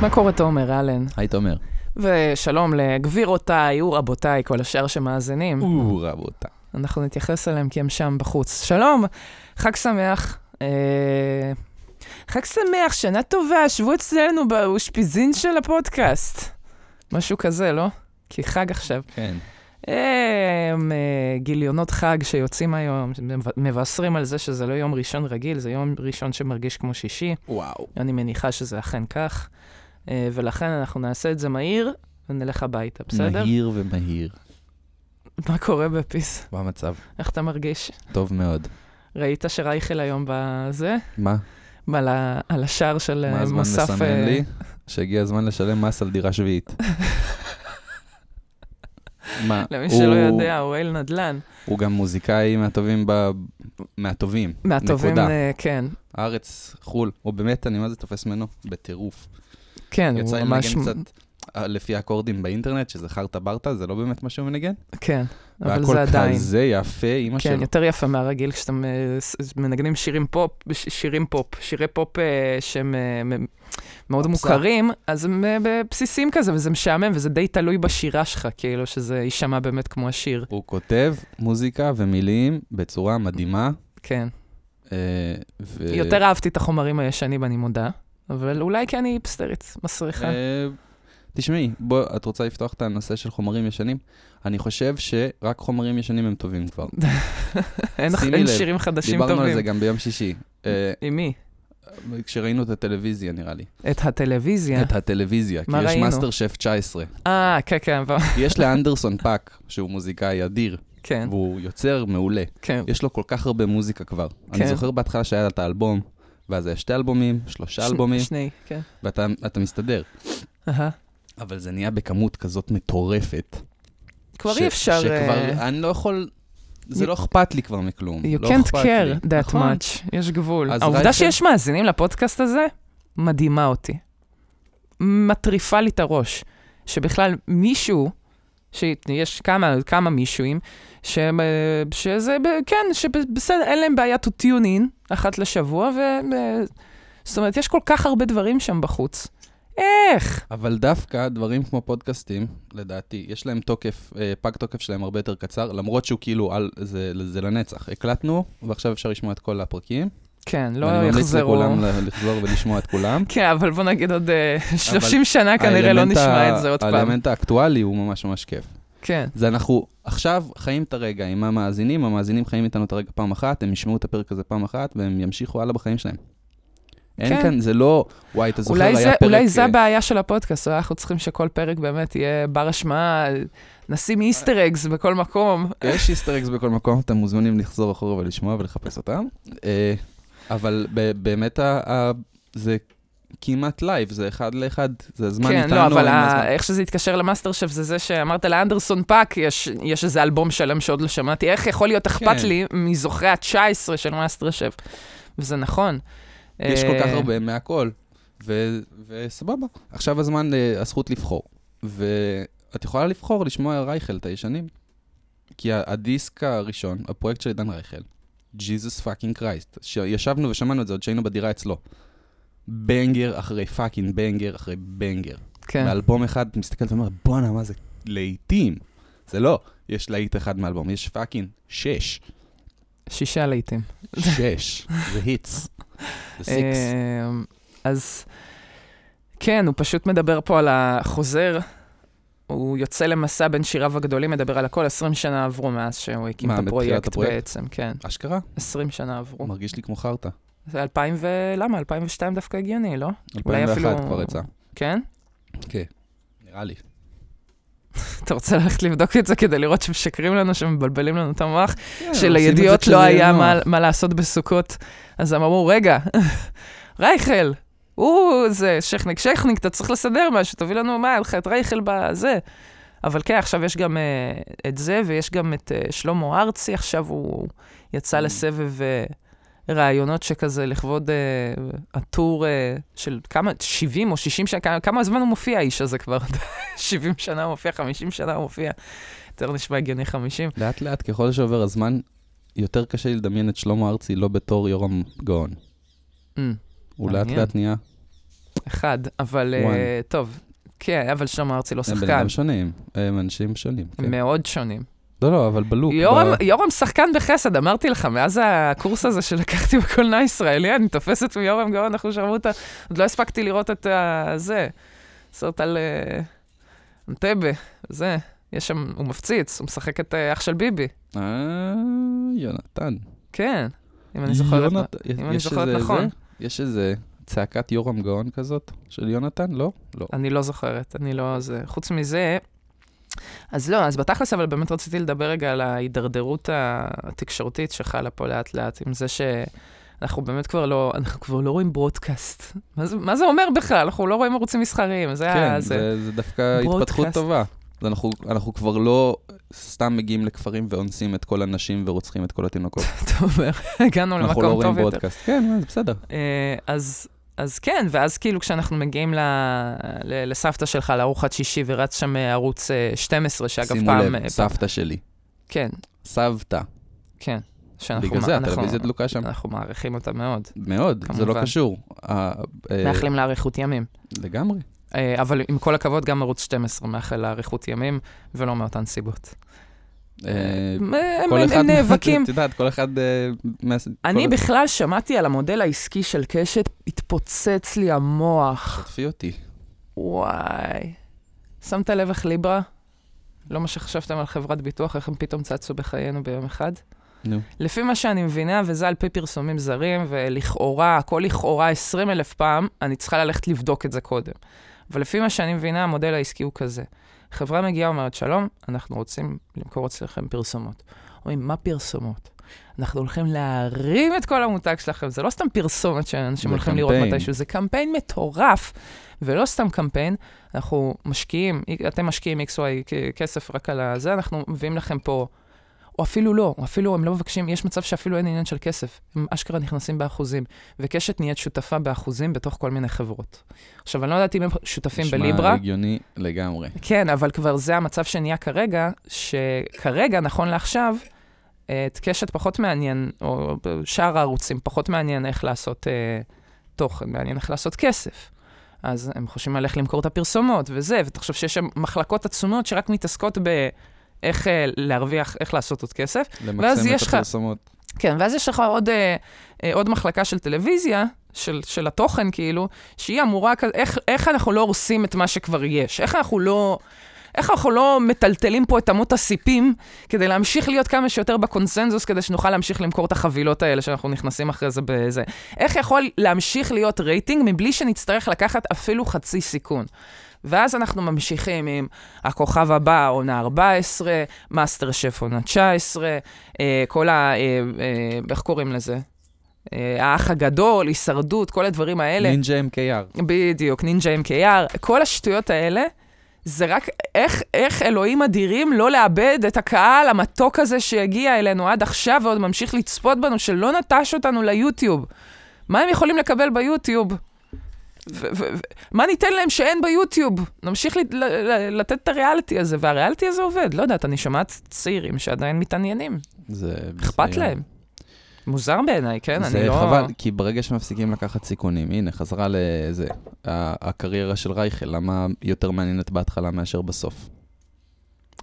מה קורה, תומר, אלן? היי תומר. ושלום לגבירותיי ורבותיי, כל השאר שמאזינים. או, רבותיי. אנחנו נתייחס אליהם כי הם שם בחוץ. שלום, חג שמח. אה, חג שמח, שנה טובה, שבו אצלנו באושפיזין של הפודקאסט. משהו כזה, לא? כי חג עכשיו. כן. הם, אה, גיליונות חג שיוצאים היום, מבשרים על זה שזה לא יום ראשון רגיל, זה יום ראשון שמרגיש כמו שישי. וואו. אני מניחה שזה אכן כך, אה, ולכן אנחנו נעשה את זה מהיר ונלך הביתה, בסדר? מהיר ומהיר. מה קורה בפיס? מה המצב? איך אתה מרגיש? טוב מאוד. ראית שרייכל היום בזה? מה? על, ה... על השער של מה אה, הזמן מוסף... לסמן אה, לי? שהגיע הזמן לשלם מס על דירה שביעית. מה? למי שלא יודע, הוא אל נדל"ן. הוא גם מוזיקאי מהטובים ב... מהטובים. מהטובים, נקודה. אה, כן. הארץ, חו"ל. הוא באמת, אני מה זה תופס ממנו? בטירוף. כן, יצא הוא לי ממש... לנגן קצת לפי האקורדים באינטרנט, שזה חרטה ברטה, זה לא באמת מה שהוא מנגן. כן, אבל והכל זה עדיין. כזה יפה, אימא כן, שלו. יותר יפה מהרגיל כשאתם אה, מנגנים שירים פופ, שירים פופ, שירי פופ אה, שהם אה, מאוד. מוכרים, אז הם בבסיסים כזה, וזה משעמם, וזה די תלוי בשירה שלך, כאילו, שזה יישמע באמת כמו השיר. הוא כותב מוזיקה ומילים בצורה מדהימה. כן. ו... יותר אהבתי את החומרים הישנים, אני מודה, אבל אולי כי אני היפסטרית מסריחה. תשמעי, בוא, את רוצה לפתוח את הנושא של חומרים ישנים? אני חושב שרק חומרים ישנים הם טובים כבר. אין אין שירים חדשים דיברנו על טובים. זה גם ביום שישי. אה, עם מי? כשראינו את הטלוויזיה, נראה לי. את הטלוויזיה. את הטלוויזיה, כי מה יש ראינו? מאסטר שף 19. אה, כן, כן, יש לאנדרסון פאק, שהוא מוזיקאי אדיר, כן, והוא יוצר מעולה. כן. יש לו כל כך הרבה מוזיקה כבר. אני כן. זוכר בהתחלה שהיה את האלבום, ואז היה שתי אלבומים, שלושה ש- אלבומים, שני, כן. ואתה אתה מסתדר. אהה. אבל זה נהיה בכמות כזאת מטורפת. כבר ש- אי אפשר... שכבר, אה, אני לא יכול, זה You- לא אכפת לי כבר מכלום. You לא can't אכפת לי. care that נכון. much, יש גבול. העובדה רייכל- שיש מאזינים לפודקאסט הזה, מדהימה אותי. מטריפה לי את הראש. שבכלל מישהו, שיש כמה, כמה מישהוים, שהם, אה, שזה, כן, שבסדר, אין להם בעיה to tune in אחת לשבוע, ו... ו- זאת אומרת, יש כל כך הרבה דברים שם בחוץ. איך? אבל דווקא דברים כמו פודקאסטים, לדעתי, יש להם תוקף, אה, פג תוקף שלהם הרבה יותר קצר, למרות שהוא כאילו, על, זה, זה לנצח. הקלטנו, ועכשיו אפשר לשמוע את כל הפרקים. כן, לא ואני ממליץ יחזרו. לכולם לחזור ולשמוע את כולם. כן, אבל בוא נגיד עוד אה, 30 שנה כנראה לא נשמע את זה עוד פעם. האלמנט האקטואלי הוא ממש ממש כיף. כן, זה אנחנו עכשיו חיים את הרגע עם המאזינים, המאזינים חיים איתנו את הרגע פעם אחת, הם ישמעו את הפרק הזה פעם אחת, והם ימשיכו הלאה בחיים שלהם. אין כן. כאן, זה לא, וואי, אתה זוכר, היה זה, פרק... אולי זה אה, הבעיה של הפודקאסט, אולי אנחנו צריכים שכל פרק באמת יהיה בר השמעה, נשים איסטר אגס בכל מקום. יש איסטר אקס בכל מקום, אתם מוזמנים לחזור אחורה ולשמוע ולחפש אותם. אה, אבל באמת זה כמעט לייב, זה אחד לאחד, זה הזמן כן, איתנו. לא, אבל ה- הזמן. איך שזה התקשר למאסטר שף זה זה שאמרת לאנדרסון פאק, יש, יש איזה אלבום שלם שעוד לא שמעתי, איך יכול להיות אכפת כן. לי מזוכרי ה-19 של מאסטר שף? וזה נכון. יש כל כך אה, הרבה מהכל, ו- וסבבה. עכשיו הזמן, אה, הזכות לבחור. ואת יכולה לבחור לשמוע רייכל, את הישנים. כי הדיסק הראשון, הפרויקט של עידן רייכל, Jesus fucking Christ, שישבנו ושמענו את זה עוד שהיינו בדירה אצלו. banger אחרי fucking banger אחרי banger. כן, מאלבום אחד, אתה מסתכל ואומר, בואנה, מה זה להיטים. זה לא, יש להיט אחד מאלבום, יש fucking שש. שישה להיטים. שש. זה hits. אמ, אז כן, הוא פשוט מדבר פה על החוזר. הוא יוצא למסע בין שיריו הגדולים, מדבר על הכל, 20 שנה עברו מאז שהוא הקים מה, את הפרויקט? בעצם, כן. אשכרה? 20 שנה עברו. מרגיש לי כמו חרטא. זה 2000 ו... למה? 2002 דווקא הגיוני, לא? אולי 2001 אפילו- כבר יצא. כן? כן. נראה לי. אתה רוצה ללכת לבדוק את זה כדי לראות שמשקרים לנו, שמבלבלים לנו את המוח? כן, שלידיעות לא היה מה, מה לעשות בסוכות. אז הם אמרו, רגע, רייכל, הוא זה, שכניק, שכניק, אתה צריך לסדר משהו, תביא לנו, מה, היה לך את רייכל בזה. אבל כן, עכשיו יש גם uh, את זה, ויש גם את uh, שלמה ארצי, עכשיו הוא יצא Mm. לסבב uh, ראיונות שכזה לכבוד uh, הטור uh, של כמה, 70 או 60 שנה, כמה, כמה זמן הוא מופיע, האיש הזה כבר? 70 שנה הוא מופיע, 50 שנה הוא מופיע. יותר נשמע הגיוני 50. לאט לאט, ככל שעובר הזמן, יותר קשה לדמיין את שלמה ארצי לא בתור יורם גאון. Mm, הוא לאט. לאט נהיה, אחד, אבל. אה, טוב. כן, אבל שלמה ארצי לא הם שחקן. אדם שונים, הם אנשים שונים. הם כן. מאוד שונים. לא, לא, אבל בלוק. יורם, ב- יורם שחקן בחסד, אמרתי לך, מאז הקורס הזה שלקחתי בקולנוע הישראלי, אני תופסת מיורם גאון, אנחנו שרמוטה, עוד לא הספקתי לראות את זה, סרט על אה, אנטבה, זה, יש שם, הוא מפציץ, הוא משחק את אה, אח של ביבי, אה, יונתן. כן, אם אני זוכרת, יונת- אם אני יש זוכרת נכון. זה? יש איזה צעקת יורם גאון כזאת של יונתן? לא? לא. אני לא זוכרת, אני לא... זה... חוץ מזה, אז לא, אז בתכלס, אבל באמת רציתי לדבר רגע על ההידרדרות התקשורתית שחלה פה לאט לאט, עם זה שאנחנו באמת כבר לא, אנחנו כבר לא רואים ברודקאסט. מה זה, מה זה אומר בכלל? אנחנו לא רואים ערוצים מסחריים, זה כן, ה... זה זה דווקא ברודקאסט. התפתחות טובה. אנחנו- אנחנו כבר לא סתם מגיעים לכפרים ואונסים את כל הנשים ורוצחים את כל התינוקות. אתה אומר, הגענו אנחנו למקום לא טוב רואים יותר. ברודקאסט. כן, זה בסדר. אה, אז... אז כן, ואז כאילו כשאנחנו מגיעים ל, ל, לסבתא שלך לארוחת שישי ורץ שם אה, ערוץ אה, 12, שאגב שימו פעם... לב, אה, סבתא שלי. כן, סבתא. כן. שאנחנו בגלל זה הטלוויזיה דלוקה שם. אנחנו מעריכים אותה מאוד. מאוד, זה לא כמובן. קשור. אה, מאחלים לה אריכות ימים. לגמרי. אה, אבל עם כל הכבוד, גם ערוץ 12 מאחל לה אריכות ימים, ולא מאותן סיבות. אה, הם- הם כל אחד, הם נאבקים. את יודעת, כל אחד... אה, אני כל- בכלל שמעתי על המודל העסקי של קשת, התפוצץ לי המוח. תשתפי אותי. וואי. שמת לב איך ליברה? לא מה שחשבתם על חברת ביטוח, איך הם פתאום צצו בחיינו ביום אחד? נו. לפי מה שאני מבינה, וזה על פי פרסומים זרים, ולכאורה, הכל לכאורה 20 אלף פעם, אני צריכה ללכת לבדוק את זה קודם. אבל לפי מה שאני מבינה, המודל העסקי הוא כזה. חברה מגיעה ואומרת, שלום, אנחנו רוצים למכור אצלכם פרסומות. אומרים, מה פרסומות? אנחנו הולכים להרים את כל המותג שלכם, זה לא סתם פרסומת שאנשים הולכים לראות קמפיין. מתישהו, זה קמפיין מטורף, ולא סתם קמפיין, אנחנו משקיעים, אתם משקיעים XY כסף רק על הזה, אנחנו מביאים לכם פה או אפילו לא, או אפילו הם לא מבקשים, יש מצב שאפילו אין עניין של כסף. הם אשכרה נכנסים באחוזים, וקשת נהיית שותפה באחוזים בתוך כל מיני חברות. עכשיו, אני לא יודעת אם הם שותפים נשמע בליברה. הגיוני לגמרי. כן, אבל כבר זה המצב שנהיה כרגע, שכרגע, נכון לעכשיו, את קשת פחות מעניין, או שאר הערוצים פחות מעניין איך לעשות אה, תוכן, מעניין איך לעשות כסף. אז הם חושבים על איך למכור את הפרסומות וזה, ותחשוב שיש שם מחלקות עצומות שרק מתעסקות באיך אה, להרוויח, איך לעשות עוד כסף. למקסם את יש לך- הפרסומות. כן, ואז יש לך עוד, אה, עוד מחלקה של טלוויזיה, של, של התוכן כאילו, שהיא אמורה, איך, איך אנחנו לא הורסים את מה שכבר יש? איך אנחנו לא... איך אנחנו לא מטלטלים פה את אמות הסיפים כדי להמשיך להיות כמה שיותר בקונסנזוס, כדי שנוכל להמשיך למכור את החבילות האלה שאנחנו נכנסים אחרי זה בזה? איך יכול להמשיך להיות רייטינג מבלי שנצטרך לקחת אפילו חצי סיכון? ואז אנחנו ממשיכים עם הכוכב הבא, עונה 14, מאסטר שף עונה 19, אה, כל ה... אה, אה, איך קוראים לזה? אה, האח הגדול, הישרדות, כל הדברים האלה. נינג'ה MKR. בדיוק, נינג'ה MKR, כל השטויות האלה, זה רק איך, איך אלוהים אדירים לא לאבד את הקהל המתוק הזה שהגיע אלינו עד עכשיו ועוד ממשיך לצפות בנו, שלא נטש אותנו ליוטיוב. מה הם יכולים לקבל ביוטיוב? מה ניתן להם שאין ביוטיוב? נמשיך לתת את הריאליטי הזה, והריאליטי הזה עובד. לא יודעת, אני שומעת צעירים שעדיין מתעניינים. זה... אכפת זה- להם. מוזר בעיניי, כן? זה אני לא... חבל, כי ברגע שמפסיקים לקחת סיכונים, הנה, חזרה לזה, הקריירה של רייכל, למה היא יותר מעניינת בהתחלה מאשר בסוף?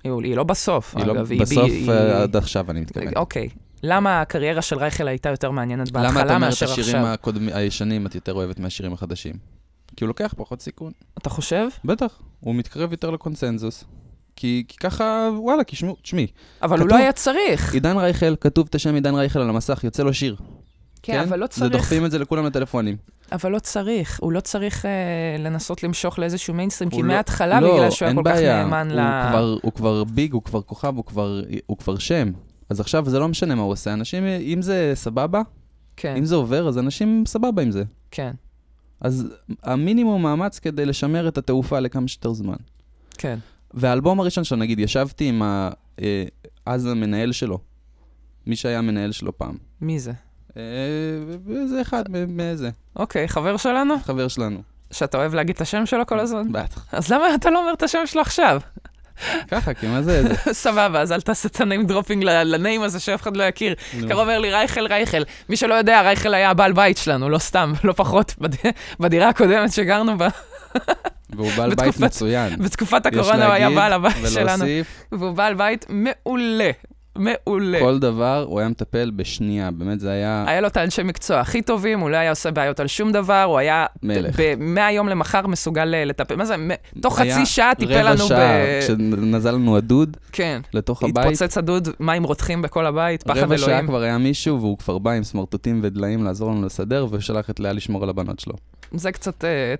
היא היא לא בסוף, היא לא אגב. בסוף היא- אה, עד עכשיו, אני מתכוון. אוקיי. למה הקריירה של רייכל הייתה יותר מעניינת למה את בהתחלה אומרת מאשר השירים עכשיו? הישנים את יותר אוהבת מהשירים החדשים? כי הוא לוקח פחות סיכון. אתה חושב? בטח, הוא מתקרב יותר לקונסנזוס. כי כי ככה, וואלה, כי שמעו, תשמעי, אבל הוא כתוב- לא היה צריך. עידן רייכל, כתוב את השם עידן רייכל על המסך, יוצא לו שיר. כן, אבל לא צריך. דוחפים את זה לכולם לטלפונים. אבל לא צריך. הוא לא צריך אה, לנסות למשוך לאיזשהו מיינסטרים, כי הוא לא- מההתחלה, לא, בגלל שהוא היה כל כך בעיה. נאמן הוא ל... כבר- הוא כבר ביג, הוא כבר כוכב, הוא כבר- הוא כבר שם. אז עכשיו זה לא משנה מה הוא עושה. אנשים, אם זה סבבה, כן, אם זה עובר, אז אנשים סבבה עם זה. כן, אז המינימום מאמץ כדי לשמר את התופעה לכמה שיותר זמן. כן. והאלבום הראשון שלו, נגיד, ישבתי עם ה... אה, אז המנהל שלו, מי שהיה המנהל שלו פעם. מי זה? אה, זה אחד מאיזה, אוקיי, חבר שלנו? חבר שלנו. שאתה אוהב להגיד את השם שלו כל הזמן? בטח. אז למה אתה לא אומר את השם שלו עכשיו? ככה, כי מה זה. סבבה, אז אל תעשה את ה name dropping ל name הזה שאף אחד לא יכיר. קרוב אומר לי, רייכל, רייכל. מי שלא יודע, רייכל היה הבעל בית שלנו, לא סתם, לא פחות, בד- בדירה הקודמת שגרנו בה. והוא בעל בית מצוין. בתקופת הקורונה הוא היה בעל הבית שלנו. ולהוסיף, והוא בעל בית מעולה, מעולה. כל דבר הוא היה מטפל בשנייה, באמת זה היה היה לו את האנשי מקצוע הכי טובים, הוא לא היה עושה בעיות על שום דבר, הוא היה מלך. מהיום למחר מסוגל אה, לטפל, מה זה, תוך היה חצי שעה טיפל רבע לנו ב... שעה, כשנזל לנו הדוד כן, לתוך הבית, התפוצץ הדוד, מים רותחים בכל הבית, פחד רבע שעה אלוהים. כבר היה מישהו, והוא כבר בא עם סמרטוטים ודליים לעזור לנו לסדר, ושלח את לאה לשמור על הבנות שלו. זה קצת אה,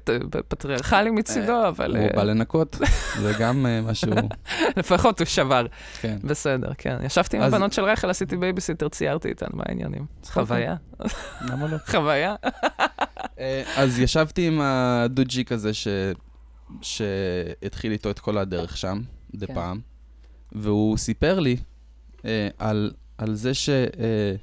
פטריארכלי מצידו, אבל הוא אה, בא לנקות, זה גם אה, משהו, לפחות הוא שבר. כן. בסדר, כן. ישבתי עם הבנות של רחל, עשיתי בייביסיטר, ציירתי איתן, מה העניינים? חוויה, למה לא? חוויה. אה, אז ישבתי עם הדוג'יק הזה ש... שהתחיל איתו את כל הדרך שם, דה כן. פעם, והוא סיפר לי אה, על, זה שהוא אה,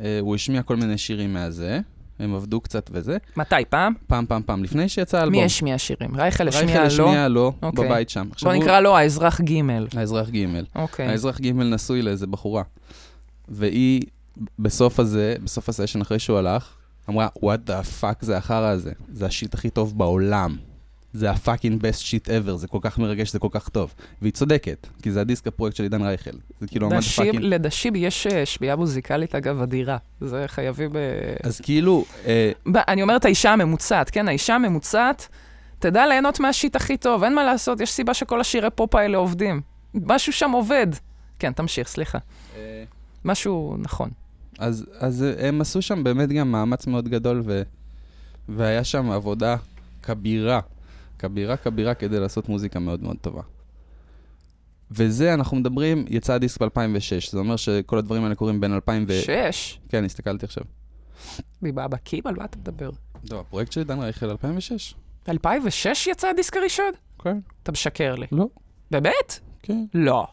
אה, הוא השמיע כל מיני שירים מהזה, הם עבדו קצת וזה, מתי, פעם? פעם, פעם, פעם, לפני שיצא האלבום. מי השמיע שירים? רייכל השמיע רייכל לו? השמיע אוקיי. בבית שם. בוא הוא- נקרא לו האזרח ג'. האזרח ג'. אוקיי. האזרח ג' נשוי לאיזה בחורה. והיא, בסוף הזה, בסוף הסשן, אחרי שהוא הלך, אמרה, what the fuck זה החרא הזה? זה ה shit הכי טוב בעולם. זה ה-fucking best shit ever, זה כל כך מרגש, זה כל כך טוב. והיא צודקת, כי זה הדיסק הפרויקט של עידן רייכל. זה כאילו דשיב- fucking... לדשיב יש אה, שמיעה מוזיקלית, אגב, אדירה. זה חייבים... אה, אז כאילו, אה, אני אומרת האישה הממוצעת, כן? האישה הממוצעת, תדע ליהנות מה shit הכי טוב, אין מה לעשות, יש סיבה שכל השירי פופ האלה עובדים. משהו שם עובד. כן, תמשיך, סליחה. משהו נכון. אז, אז הם עשו שם באמת גם מאמץ מאוד גדול, ו, והיה שם עבודה כבירה, כבירה כבירה כדי לעשות מוזיקה מאוד מאוד טובה. וזה, אנחנו מדברים, יצא הדיסק ב-2006, זה אומר שכל הדברים האלה קורים בין 2000 ו... שש? כן, הסתכלתי עכשיו. מבעבקים, על מה אתה מדבר? לא, הפרויקט של דן רייכל 2006. 2006 יצא הדיסק הראשון? כן. אתה משקר לי. לא. באמת? כן. לא.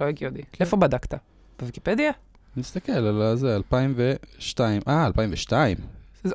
לא הגיוני. איפה בדקת? בוויקיפדיה? נסתכל על זה, 2002. אה, 2002.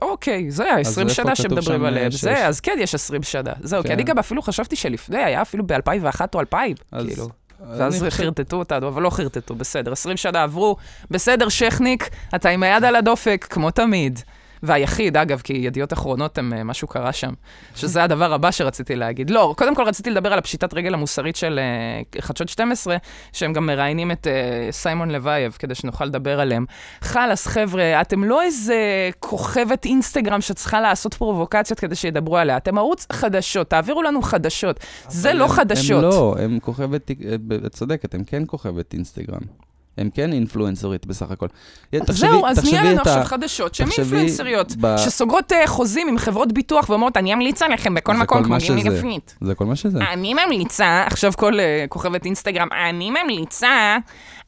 אוקיי, זה ה-20 איפה שנה כתוב שמדברים עליהם. אה, שש? זה, אז כן, יש 20 שנה. זהו, כי כן. אני גם אפילו חשבתי שלפני, היה אפילו ב-2001 או 2000, אז- כאילו. ואז חרטטו אותנו, אבל לא חרטטו, בסדר. 20 שנה עברו, בסדר, שכניק, אתה עם היד על הדופק, כמו תמיד. והיחיד, אגב, כי ידיעות אחרונות הם, אה, משהו קרה שם, שזה הדבר הבא שרציתי להגיד. לא, קודם כל רציתי לדבר על הפשיטת רגל המוסרית של אה, חדשות 12, שהם גם מראיינים את אה, סיימון לוייב, כדי שנוכל לדבר עליהם. חלאס, חבר'ה, אתם לא איזה כוכבת אינסטגרם שצריכה לעשות פרובוקציות כדי שידברו עליה, אתם ערוץ חדשות, תעבירו לנו חדשות. זה לא הם- חדשות. הם לא, הם כוכבת, את צודקת, הם כן כוכבת אינסטגרם. הם כן אינפלואנסרית בסך הכל. תחשבי- זהו, אז נהיה לנו עכשיו חדשות שהן אינפלואנסריות, ב- שסוגרות אה, חוזים עם חברות ביטוח ואומרות, אני אמליץ עליכם בכל מקום כמו מה גימי. גפנית. זה כל מה שזה. אני ממליצה, עכשיו כל אה, כוכבת אינסטגרם, אני ממליצה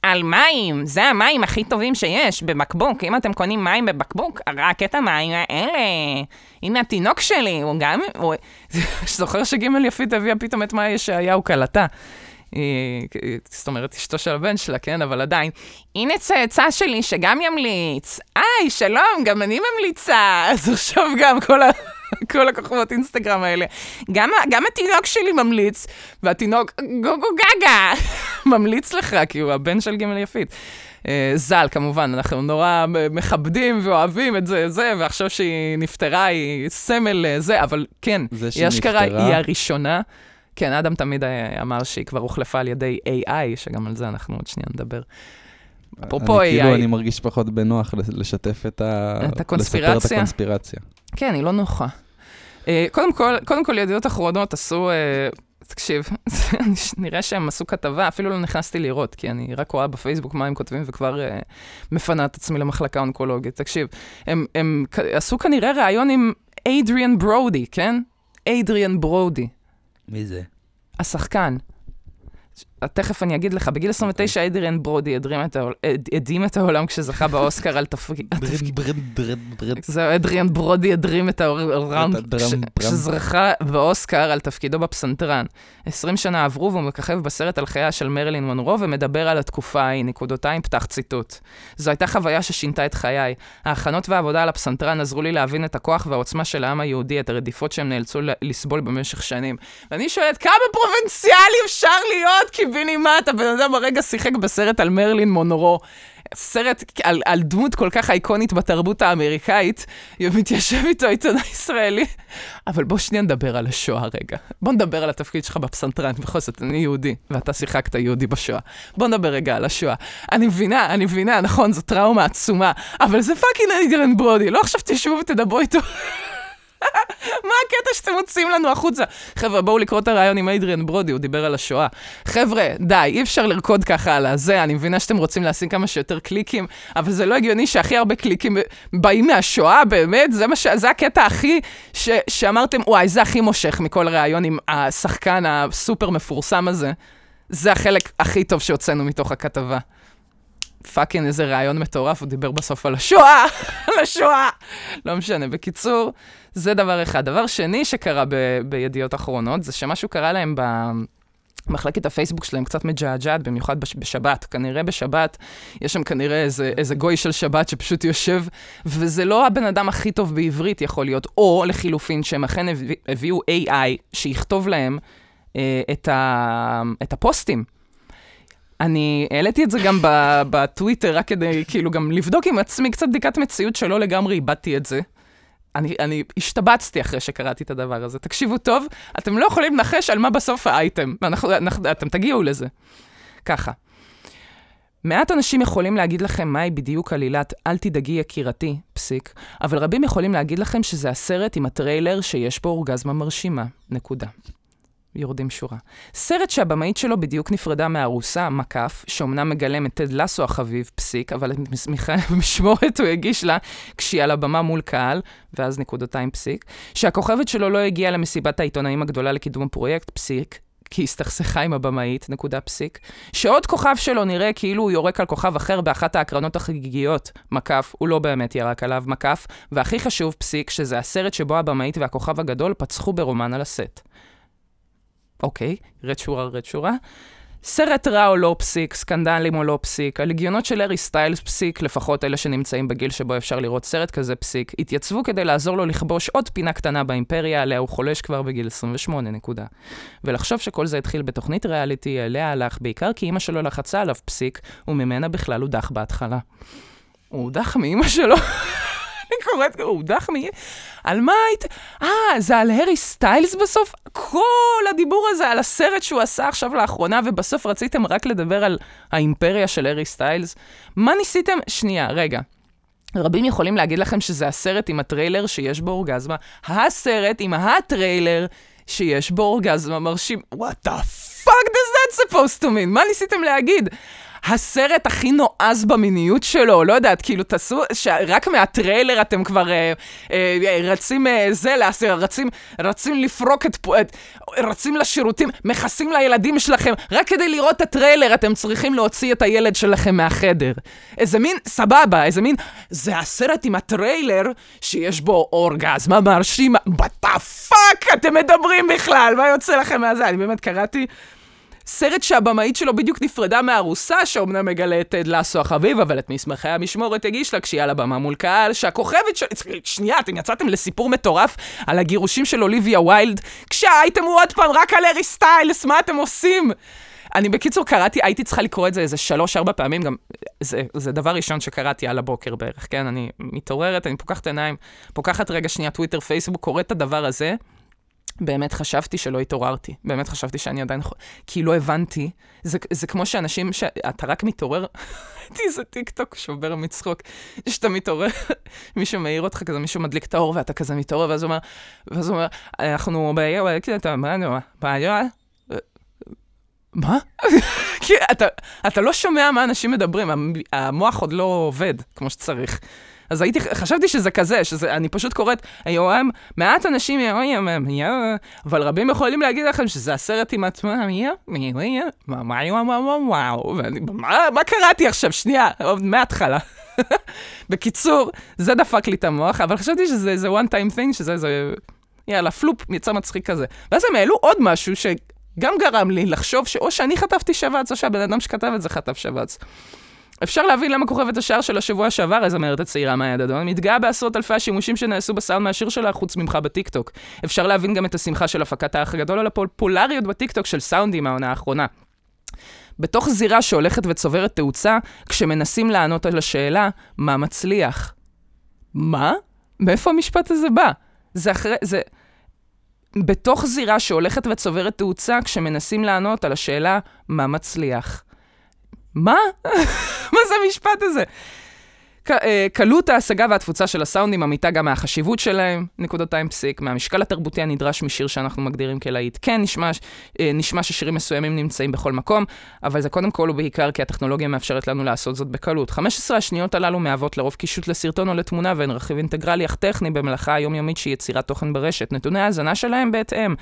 על מים, זה המים הכי טובים שיש בבקבוק. אם אתם קונים מים בבקבוק, רק את המים האלה. הנה התינוק שלי, הוא גם... הוא... זוכר שגימל יפית הביאה פתאום את מאי ישעיהו כלתה. זאת אומרת, אשתו של הבן שלה, כן? אבל עדיין. הנה צאצא שלי שגם ימליץ. היי, שלום, גם אני ממליצה. אז עכשיו גם כל ה... כל הכוכבות אינסטגרם האלה. גם, גם התינוק שלי ממליץ, והתינוק גו גו גגה ממליץ לך, כי הוא הבן של גימל יפית. אה, ז"ל, כמובן, אנחנו נורא מכבדים ואוהבים את זה, זה, ועכשיו שהיא נפטרה, היא סמל אה, זה, אבל כן, היא אשכרה, היא הראשונה. כן, אדם תמיד אה, אמר שהיא כבר הוחלפה על ידי AI, שגם על זה אנחנו עוד שנייה נדבר. אפרופו אני, כאילו, AI. אני מרגיש פחות בנוח לש- לשתף את ה... את הקונספירציה? לספר את הקונספירציה. כן, היא לא נוחה. אה, קודם כל, קודם כל, ידיעות אחרונות עשו, אה, תקשיב, נראה שהם עשו כתבה, אפילו לא נכנסתי לראות, כי אני רק רואה בפייסבוק מה הם כותבים וכבר אה, מפנה את עצמי למחלקה אונקולוגית. תקשיב, הם, הם עשו כנראה ראיון עם אדריאן ברודי, כן? אדריאן ברודי, מי זה? השחקן. תכף אני אגיד לך, בגיל 29 אדריאן ברודי הדרים את הדהים העולם כשזכה באוסקר על תפקיד... זהו, אדריאן ברודי הדרים את העולם. כשזכה באוסקר על תפקידו בפסנתרן. 20 שנה עברו והוא מככב בסרט על חייה של מרילין מונרו ומדבר על התקופה ההיא, נקודותיים, פתח ציטוט. זו הייתה חוויה ששינתה את חיי. ההכנות והעבודה על הפסנתרן עזרו לי להבין את הכוח והעוצמה של העם היהודי, את הרדיפות שהם נאלצו לסבול במשך שנים. ואני שואלת, כמה פרובינציאלי אפשר להיות? קיבינימט, הבן אדם הרגע שיחק בסרט על מרלין מונרו. סרט על, על דמות כל כך אייקונית בתרבות האמריקאית, מתיישב איתו עיתונאי ישראלי. אבל בוא שנייה נדבר על השואה רגע. בוא נדבר על התפקיד שלך בפסנתרן, בכל זאת, אני יהודי, ואתה שיחקת יהודי בשואה. בוא נדבר רגע על השואה. אני מבינה, אני מבינה, נכון, זו טראומה עצומה, אבל זה פאקינג אייגרן ברודי, לא עכשיו תשבו ותדברו איתו. מה הקטע שאתם מוציאים לנו החוצה? חבר'ה, בואו לקרוא את הריאיון עם איידריאן ברודי, הוא דיבר על השואה. חבר'ה, די, אי אפשר לרקוד ככה על הזה, אני מבינה שאתם רוצים להשיג כמה שיותר קליקים, אבל זה לא הגיוני שהכי הרבה קליקים באים מהשואה, באמת? זה, ש... זה הקטע הכי ש... שאמרתם, וואי, זה הכי מושך מכל הריאיון עם השחקן הסופר מפורסם הזה. זה החלק הכי טוב שהוצאנו מתוך הכתבה. פאקינג איזה רעיון מטורף, הוא דיבר בסוף על השואה, על השואה. לא משנה. בקיצור, זה דבר אחד. דבר שני שקרה ב- בידיעות אחרונות, זה שמשהו קרה להם במחלקת הפייסבוק שלהם קצת מג'עג'עת, במיוחד בש- בשבת. כנראה בשבת, יש שם כנראה איזה, איזה גוי של שבת שפשוט יושב, וזה לא הבן אדם הכי טוב בעברית יכול להיות, או לחילופין, שהם אכן הביא, הביאו AI שיכתוב להם אה, את, ה, את הפוסטים. אני העליתי את זה גם בטוויטר, רק כדי כאילו גם לבדוק עם עצמי קצת בדיקת מציאות שלא לגמרי איבדתי את זה. אני, אני השתבצתי אחרי שקראתי את הדבר הזה. תקשיבו טוב, אתם לא יכולים לנחש על מה בסוף האייטם. אנחנו, אנחנו, אתם תגיעו לזה. ככה. מעט אנשים יכולים להגיד לכם מהי בדיוק עלילת "אל תדאגי יקירתי", פסיק, אבל רבים יכולים להגיד לכם שזה הסרט עם הטריילר שיש בו אורגזמה מרשימה. נקודה. יורדים שורה. סרט שהבמאית שלו בדיוק נפרדה מהארוסה, מקף, שאומנם מגלם את טד לסו החביב, פסיק, אבל את משמורת הוא הגיש לה כשהיא על הבמה מול קהל, ואז נקודתיים פסיק, שהכוכבת שלו לא הגיעה למסיבת העיתונאים הגדולה לקידום הפרויקט, פסיק, כי הסתכסכה עם הבמאית, נקודה פסיק, שעוד כוכב שלו נראה כאילו הוא יורק על כוכב אחר באחת ההקרנות החגיגיות, מקף, הוא לא באמת ירק עליו, מקף, והכי חשוב, פסיק, שזה הסרט שבו הבמאית והכוכב הגדול פצחו ברומן על הסט. אוקיי, רד שורה, רד שורה. סרט רע או לא פסיק, סקנדלים או לא פסיק, הלגיונות של ארי סטיילס פסיק, לפחות אלה שנמצאים בגיל שבו אפשר לראות סרט כזה פסיק, התייצבו כדי לעזור לו לכבוש עוד פינה קטנה באימפריה, עליה הוא חולש כבר בגיל 28, נקודה. ולחשוב שכל זה התחיל בתוכנית ריאליטי, אליה הלך בעיקר כי אימא שלו לחצה עליו פסיק, וממנה בכלל הודח בהתחלה. הוא הודח מאימא שלו? קוראת, הוא מ... על מה היית... אה, זה על הארי סטיילס בסוף? כל הדיבור הזה על הסרט שהוא עשה עכשיו לאחרונה, ובסוף רציתם רק לדבר על האימפריה של הארי סטיילס? מה ניסיתם? שנייה, רגע. רבים יכולים להגיד לכם שזה הסרט עם הטריילר שיש בו אורגזמה. הסרט עם הטריילר שיש בו אורגזמה מרשים. What the fuck does that supposed to mean? מה ניסיתם להגיד? הסרט הכי נועז במיניות שלו, לא יודעת, כאילו תעשו, שרק מהטריילר אתם כבר אה, אה, רצים אה, זה, לעשות, רצים, רצים לפרוק את, את, רצים לשירותים, מכסים לילדים שלכם, רק כדי לראות את הטריילר אתם צריכים להוציא את הילד שלכם מהחדר. איזה מין, סבבה, איזה מין, זה הסרט עם הטריילר שיש בו אורגזמה מרשימה, the fuck אתם מדברים בכלל, מה יוצא לכם מהזה? אני באמת קראתי... סרט שהבמאית שלו בדיוק נפרדה מהארוסה, שאומנם מגלה את טד לסו החביב, אבל את מסמכי המשמורת הגיש לה כשהיא על הבמה מול קהל, שהכוכבת של... שנייה, אתם יצאתם לסיפור מטורף על הגירושים של אוליביה ויילד, כשהייתם עוד פעם רק על ארי סטיילס, מה אתם עושים? אני בקיצור קראתי, הייתי צריכה לקרוא את זה איזה שלוש-ארבע פעמים, גם זה, זה דבר ראשון שקראתי על הבוקר בערך, כן? אני מתעוררת, אני פוקחת עיניים, פוקחת רגע שנייה טוויטר, פייסבוק, קוראת את הדבר הזה, באמת חשבתי שלא התעוררתי. באמת חשבתי שאני עדיין... כי לא הבנתי. זה, זה כמו שאנשים, שאתה רק מתעורר... ראיתי איזה טיקטוק שובר מצחוק. שאתה מתעורר, מישהו מעיר אותך כזה, מישהו מדליק את האור ואתה כזה מתעורר, ואז הוא אומר, ואז הוא אומר, אנחנו בעיר, אתה נו, בעיר? מה? כי אתה, אתה לא שומע מה אנשים מדברים, המ- המוח עוד לא עובד כמו שצריך. אז הייתי, חשבתי שזה כזה, שזה, אני פשוט קוראת, היום מעט אנשים, אבל רבים יכולים להגיד לכם שזה הסרט עם עצמם, וואו, מה קראתי עכשיו? שנייה, מההתחלה. בקיצור, זה דפק לי את המוח, אבל חשבתי שזה איזה one time thing, שזה איזה, יאללה, פלופ, יצא מצחיק כזה. ואז הם העלו עוד משהו שגם גרם לי לחשוב שאו שאני חטפתי שבץ, או שהבן אדם שכתב את זה חטף שבץ. אפשר להבין למה כוכבת השער של השבוע שעבר, הזמרת הצעירה מאיה דדון, מתגאה בעשרות אלפי השימושים שנעשו בסאונד מהשיר שלה חוץ ממך בטיקטוק. אפשר להבין גם את השמחה של הפקת האח הגדול על הפופולריות בטיקטוק של סאונדים מהעונה האחרונה. בתוך זירה שהולכת וצוברת תאוצה, כשמנסים לענות על השאלה, מה מצליח? מה? מאיפה המשפט הזה בא? זה אחרי... זה... בתוך זירה שהולכת וצוברת תאוצה, כשמנסים לענות על השאלה, מה מצליח? מה? מה זה המשפט הזה? אה, קלות ההשגה והתפוצה של הסאונדים אמיתה גם מהחשיבות שלהם, נקודתיים פסיק, מהמשקל התרבותי הנדרש משיר שאנחנו מגדירים כלהיט. כן, נשמע, אה, נשמע ששירים מסוימים נמצאים בכל מקום, אבל זה קודם כל ובעיקר כי הטכנולוגיה מאפשרת לנו לעשות זאת בקלות. 15 השניות הללו מהוות לרוב קישוט לסרטון או לתמונה והן רכיב אינטגרלי אך טכני במלאכה היומיומית שהיא יצירת תוכן ברשת. נתוני ההאזנה שלהם בהתאם.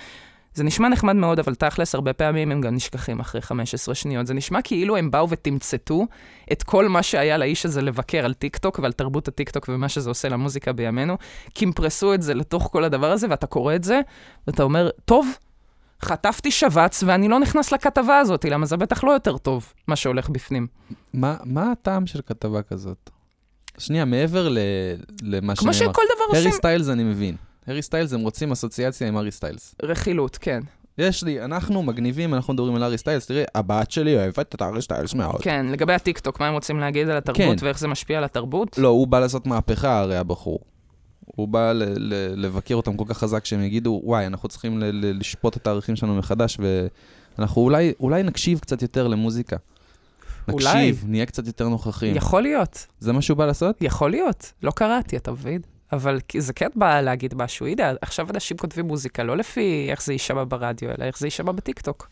זה נשמע נחמד מאוד, אבל תכלס, הרבה פעמים הם גם נשכחים אחרי 15 שניות. זה נשמע כאילו הם באו ותמצתו את כל מה שהיה לאיש הזה לבקר על טיקטוק ועל תרבות הטיקטוק ומה שזה עושה למוזיקה בימינו, קימפרסו את זה לתוך כל הדבר הזה, ואתה קורא את זה, ואתה אומר, טוב, חטפתי שבץ ואני לא נכנס לכתבה הזאת, למה זה בטח לא יותר טוב, מה שהולך בפנים. מה, מה הטעם של כתבה כזאת? שנייה, מעבר ל, למה שנאמר. כמו שכל דבר עושים. הארי סטיילס אני מבין. הארי סטיילס, הם רוצים אסוציאציה עם הארי סטיילס. רכילות, כן. יש לי, אנחנו מגניבים, אנחנו מדברים על הארי סטיילס, תראי, הבת שלי אוהבת את הארי סטיילס מאוד. כן, לגבי הטיקטוק, מה הם רוצים להגיד על התרבות כן. ואיך זה משפיע על התרבות? לא, הוא בא לעשות מהפכה הרי הבחור. הוא בא ל- ל- לבקר אותם כל כך חזק שהם יגידו, וואי, אנחנו צריכים ל- ל- לשפוט את הערכים שלנו מחדש, ואנחנו אולי, אולי נקשיב קצת יותר למוזיקה. נקשיב, אולי. נהיה קצת יותר נוכחים. יכול להיות. זה מה שהוא בא לעשות? יכול להיות. לא קראתי, אתה מבין? אבל זה כן בא להגיד משהו. הנה, עכשיו אנשים כותבים מוזיקה לא לפי איך זה יישמע ברדיו, אלא איך זה יישמע בטיקטוק.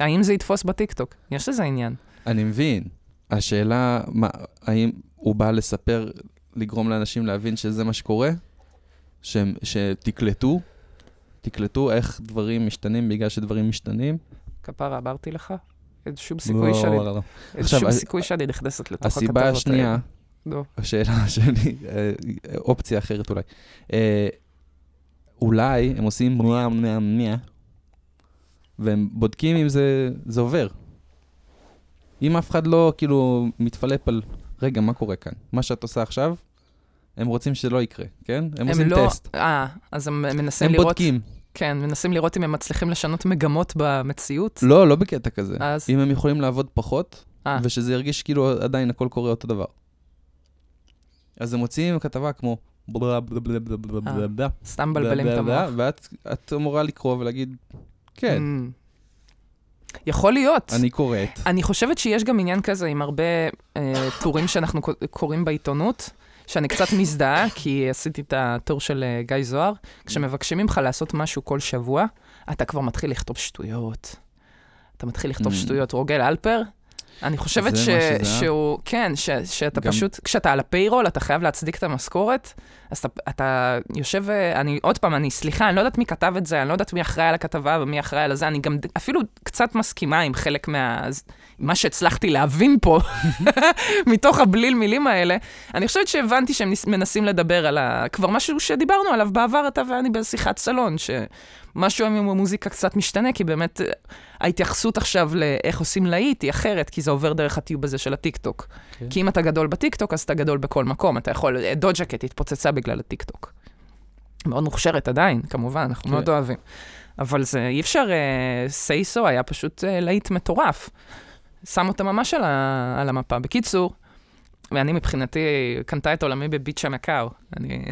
האם זה יתפוס בטיקטוק? יש לזה עניין. אני מבין. השאלה, מה, האם הוא בא לספר, לגרום לאנשים להבין שזה מה שקורה? ש, שתקלטו? תקלטו איך דברים משתנים בגלל שדברים משתנים? כפרה, אמרתי לך? אין שום סיכוי לא, שאני... לא, לא. אין שום סיכוי שאני נכנסת לתוך הכתבות האלה. הסיבה השנייה, לא. השאלה שלי, אה, אופציה אחרת אולי. אה, אולי הם עושים מאה מאה מאה, והם בודקים אם זה, זה עובר. אם אף אחד לא כאילו מתפלפ על, רגע, מה קורה כאן? מה שאת עושה עכשיו, הם רוצים שזה לא יקרה, כן? הם, הם עושים לא, טסט. אה, אז הם מנסים הם לראות... הם בודקים. כן, מנסים לראות אם הם מצליחים לשנות מגמות במציאות. לא, לא בקטע כזה. אז... אם הם יכולים לעבוד פחות, 아. אה. ושזה ירגיש כאילו עדיין הכל קורה אותו דבר. אז הם מוציאים כתבה כמו בלה בלה בלה בלה בלה בלה בלה. סתם מבלבלים את המוח. ואת אמורה לקרוא ולהגיד, כן. יכול להיות. אני קוראת. אני חושבת שיש גם עניין כזה עם הרבה אה, טורים שאנחנו קוראים בעיתונות, שאני קצת מזדהה, כי עשיתי את הטור של אה, גיא זוהר. כשמבקשים ממך לעשות משהו כל שבוע, אתה כבר מתחיל לכתוב שטויות. אתה מתחיל לכתוב שטויות. רוגל אלפר, אני חושבת ש... שהוא, כן, ש... שאתה גם... פשוט, כשאתה על הפיירול, אתה חייב להצדיק את המשכורת, אז אתה, אתה יושב, אני, עוד פעם, אני, סליחה, אני לא יודעת מי כתב את זה, אני לא יודעת מי אחראי על הכתבה ומי אחראי על זה, אני גם אפילו קצת מסכימה עם חלק מה... מה שהצלחתי להבין פה, מתוך הבליל מילים האלה. אני חושבת שהבנתי שהם מנסים לדבר על ה... כבר משהו שדיברנו עליו בעבר, אתה ואני בשיחת סלון, ש... משהו עם המוזיקה קצת משתנה, כי באמת אה, ההתייחסות עכשיו לאיך עושים להיט היא אחרת, כי זה עובר דרך הטיוב הזה של הטיקטוק. Okay. כן. כי אם אתה גדול בטיקטוק, אז אתה גדול בכל מקום. אתה יכול, אה, דוג'ה קט התפוצצה בגלל הטיקטוק. מאוד מוכשרת עדיין, כמובן, אנחנו okay. כן. מאוד אוהבים. אבל זה, אי אפשר, Say So uh, היה פשוט uh, להיט מטורף. שם אותה ממש על, ה, על המפה. בקיצור, ואני מבחינתי, קנתה את עולמי ב-Bitch I'm a Cow. אני...